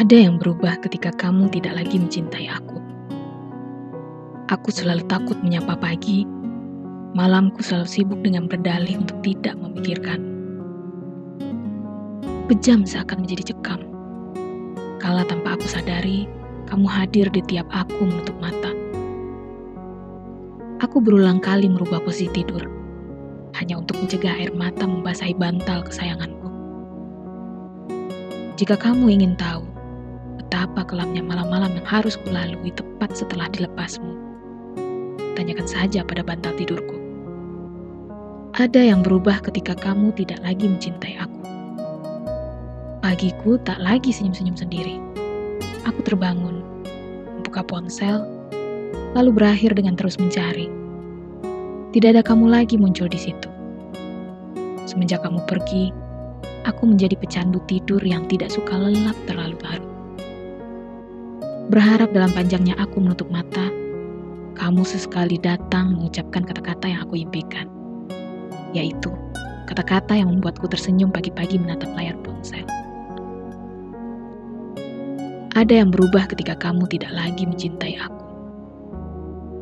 Ada yang berubah ketika kamu tidak lagi mencintai aku. Aku selalu takut menyapa pagi, malamku selalu sibuk dengan berdalih untuk tidak memikirkan. Bejam seakan menjadi cekam. Kala tanpa aku sadari, kamu hadir di tiap aku menutup mata. Aku berulang kali merubah posisi tidur, hanya untuk mencegah air mata membasahi bantal kesayanganku. Jika kamu ingin tahu, betapa kelamnya malam-malam yang harus kulalui tepat setelah dilepasmu. Tanyakan saja pada bantal tidurku. Ada yang berubah ketika kamu tidak lagi mencintai aku. Pagiku tak lagi senyum-senyum sendiri. Aku terbangun, membuka ponsel, lalu berakhir dengan terus mencari. Tidak ada kamu lagi muncul di situ. Semenjak kamu pergi, aku menjadi pecandu tidur yang tidak suka lelap terlalu larut. Berharap dalam panjangnya aku menutup mata, kamu sesekali datang mengucapkan kata-kata yang aku impikan. Yaitu, kata-kata yang membuatku tersenyum pagi-pagi menatap layar ponsel. Ada yang berubah ketika kamu tidak lagi mencintai aku.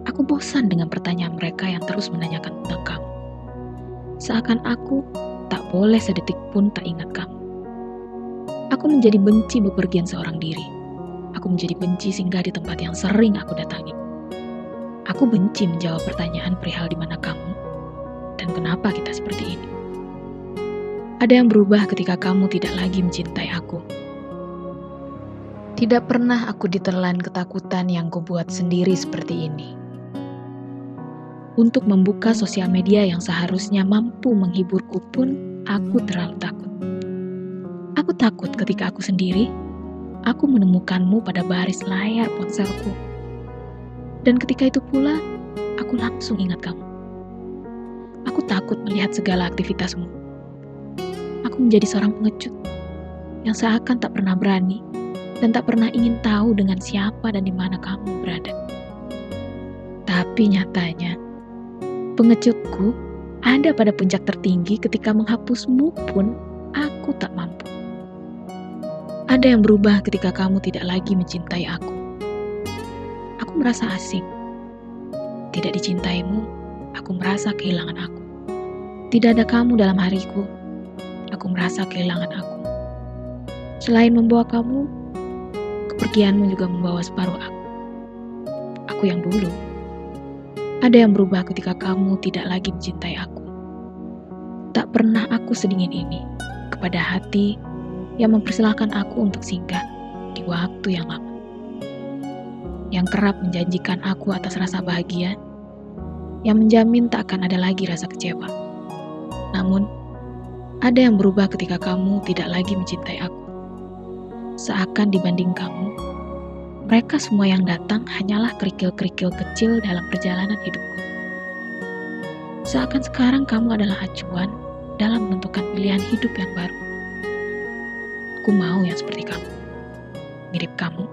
Aku bosan dengan pertanyaan mereka yang terus menanyakan tentang kamu. Seakan aku tak boleh sedetik pun tak ingat kamu. Aku menjadi benci bepergian seorang diri Aku menjadi benci singgah di tempat yang sering aku datangi. Aku benci menjawab pertanyaan perihal di mana kamu dan kenapa kita seperti ini. Ada yang berubah ketika kamu tidak lagi mencintai aku. Tidak pernah aku ditelan ketakutan yang kubuat sendiri seperti ini. Untuk membuka sosial media yang seharusnya mampu menghiburku pun, aku terlalu takut. Aku takut ketika aku sendiri aku menemukanmu pada baris layar ponselku. Dan ketika itu pula, aku langsung ingat kamu. Aku takut melihat segala aktivitasmu. Aku menjadi seorang pengecut yang seakan tak pernah berani dan tak pernah ingin tahu dengan siapa dan di mana kamu berada. Tapi nyatanya, pengecutku ada pada puncak tertinggi ketika menghapusmu pun aku tak mampu. Ada yang berubah ketika kamu tidak lagi mencintai aku. Aku merasa asing. Tidak dicintaimu, aku merasa kehilangan aku. Tidak ada kamu dalam hariku, aku merasa kehilangan aku. Selain membawa kamu, kepergianmu juga membawa separuh aku. Aku yang dulu. Ada yang berubah ketika kamu tidak lagi mencintai aku. Tak pernah aku sedingin ini kepada hati yang mempersilahkan aku untuk singgah di waktu yang lama. Yang kerap menjanjikan aku atas rasa bahagia, yang menjamin tak akan ada lagi rasa kecewa. Namun, ada yang berubah ketika kamu tidak lagi mencintai aku. Seakan dibanding kamu, mereka semua yang datang hanyalah kerikil-kerikil kecil dalam perjalanan hidupku. Seakan sekarang kamu adalah acuan dalam menentukan pilihan hidup yang baru. Aku mau yang seperti kamu. Mirip kamu,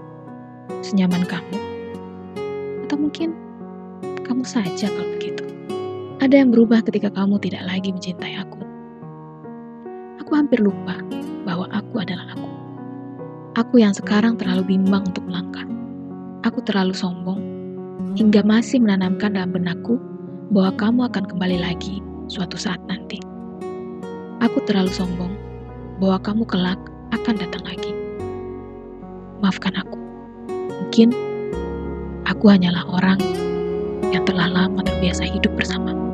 senyaman kamu, atau mungkin kamu saja kalau begitu. Ada yang berubah ketika kamu tidak lagi mencintai aku. Aku hampir lupa bahwa aku adalah aku. Aku yang sekarang terlalu bimbang untuk melangkah. Aku terlalu sombong hingga masih menanamkan dalam benakku bahwa kamu akan kembali lagi suatu saat nanti. Aku terlalu sombong bahwa kamu kelak akan datang lagi. Maafkan aku. Mungkin aku hanyalah orang yang telah lama terbiasa hidup bersama.